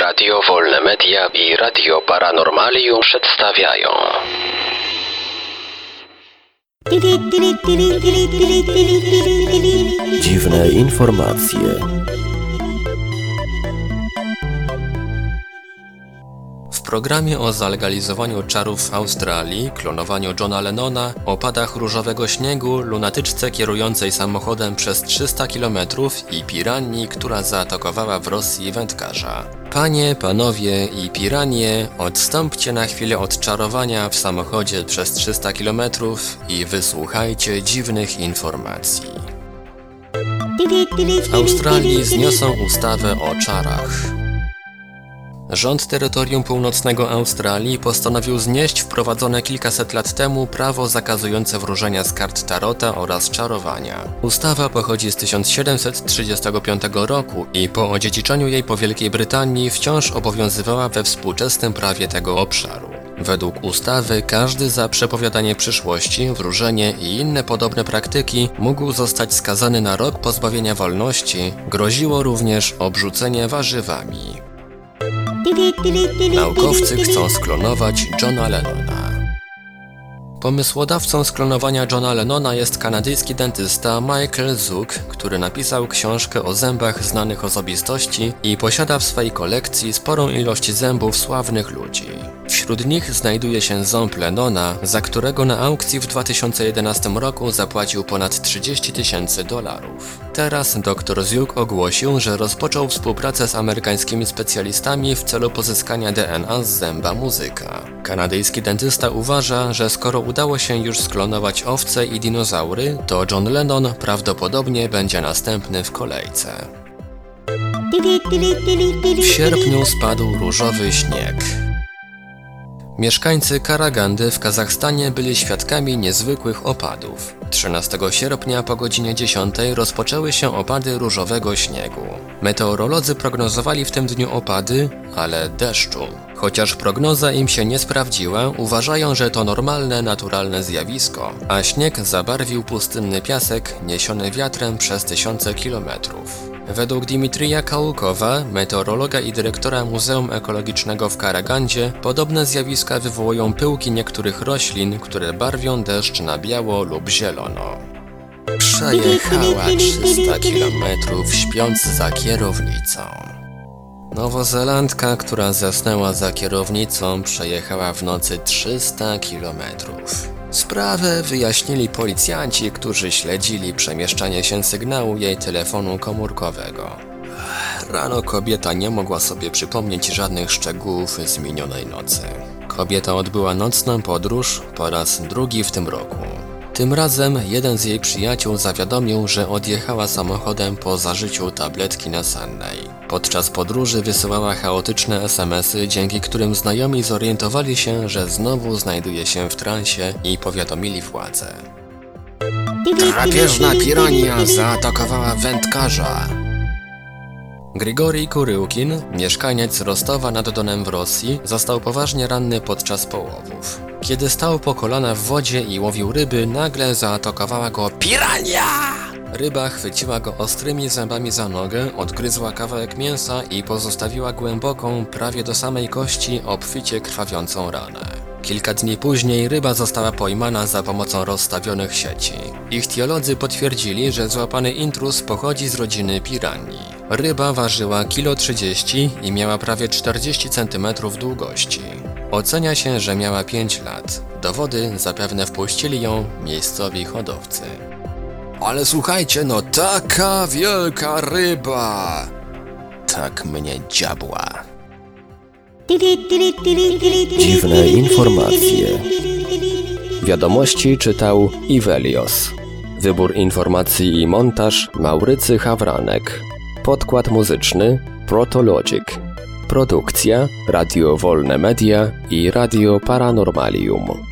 Radio Wolne Media i Radio Paranormalium przedstawiają Dziwne informacje. Programie o zalegalizowaniu czarów w Australii, klonowaniu Johna Lennona, opadach różowego śniegu, lunatyczce kierującej samochodem przez 300 km i piranii, która zaatakowała w Rosji wędkarza. Panie, panowie i piranie, odstąpcie na chwilę od czarowania w samochodzie przez 300 km i wysłuchajcie dziwnych informacji. W Australii zniosą ustawę o czarach. Rząd terytorium północnego Australii postanowił znieść wprowadzone kilkaset lat temu prawo zakazujące wróżenia z kart tarota oraz czarowania. Ustawa pochodzi z 1735 roku i po odziedziczeniu jej po Wielkiej Brytanii wciąż obowiązywała we współczesnym prawie tego obszaru. Według ustawy każdy za przepowiadanie przyszłości, wróżenie i inne podobne praktyki mógł zostać skazany na rok pozbawienia wolności, groziło również obrzucenie warzywami. Naukowcy chcą sklonować Johna Lennona. Pomysłodawcą sklonowania Johna Lennona jest kanadyjski dentysta Michael Zook, który napisał książkę o zębach znanych osobistości i posiada w swojej kolekcji sporą ilość zębów sławnych ludzi. Wśród nich znajduje się ząb Lennona, za którego na aukcji w 2011 roku zapłacił ponad 30 tysięcy dolarów. Teraz dr Zook ogłosił, że rozpoczął współpracę z amerykańskimi specjalistami w celu pozyskania DNA z zęba muzyka. Kanadyjski dentysta uważa, że skoro udało się już sklonować owce i dinozaury, to John Lennon prawdopodobnie będzie następny w kolejce. W sierpniu spadł różowy śnieg. Mieszkańcy Karagandy w Kazachstanie byli świadkami niezwykłych opadów. 13 sierpnia po godzinie 10 rozpoczęły się opady różowego śniegu. Meteorolodzy prognozowali w tym dniu opady, ale deszczu. Chociaż prognoza im się nie sprawdziła, uważają, że to normalne, naturalne zjawisko, a śnieg zabarwił pustynny piasek niesiony wiatrem przez tysiące kilometrów. Według Dimitrija Kałukowa, meteorologa i dyrektora Muzeum Ekologicznego w Karagandzie, podobne zjawiska wywołują pyłki niektórych roślin, które barwią deszcz na biało lub zielono. Przejechała 300 kilometrów śpiąc za kierownicą. Nowozelandka, która zasnęła za kierownicą, przejechała w nocy 300 kilometrów. Sprawę wyjaśnili policjanci, którzy śledzili przemieszczanie się sygnału jej telefonu komórkowego. Rano kobieta nie mogła sobie przypomnieć żadnych szczegółów z minionej nocy. Kobieta odbyła nocną podróż po raz drugi w tym roku. Tym razem jeden z jej przyjaciół zawiadomił, że odjechała samochodem po zażyciu tabletki nasennej. Podczas podróży wysyłała chaotyczne SMSy, dzięki którym znajomi zorientowali się, że znowu znajduje się w transie i powiadomili władze. Drapieżna pirania zaatakowała wędkarza. Grigori Kuryłkin, mieszkaniec Rostowa nad Donem w Rosji, został poważnie ranny podczas połowów. Kiedy stał po kolana w wodzie i łowił ryby, nagle zaatakowała go pirania! Ryba chwyciła go ostrymi zębami za nogę, odgryzła kawałek mięsa i pozostawiła głęboką, prawie do samej kości, obficie krwawiącą ranę. Kilka dni później ryba została pojmana za pomocą rozstawionych sieci. Ichtiolodzy potwierdzili, że złapany intruz pochodzi z rodziny piranii. Ryba ważyła kilo 30 i miała prawie 40 cm długości. Ocenia się, że miała 5 lat. Do wody zapewne wpuścili ją miejscowi hodowcy. Ale słuchajcie, no taka wielka ryba! Tak mnie dziabła. Dziwne informacje. Wiadomości czytał Ivelios. Wybór informacji i montaż Maurycy Hawranek. Podkład muzyczny Protologic. Produkcja Radio Wolne Media i Radio Paranormalium.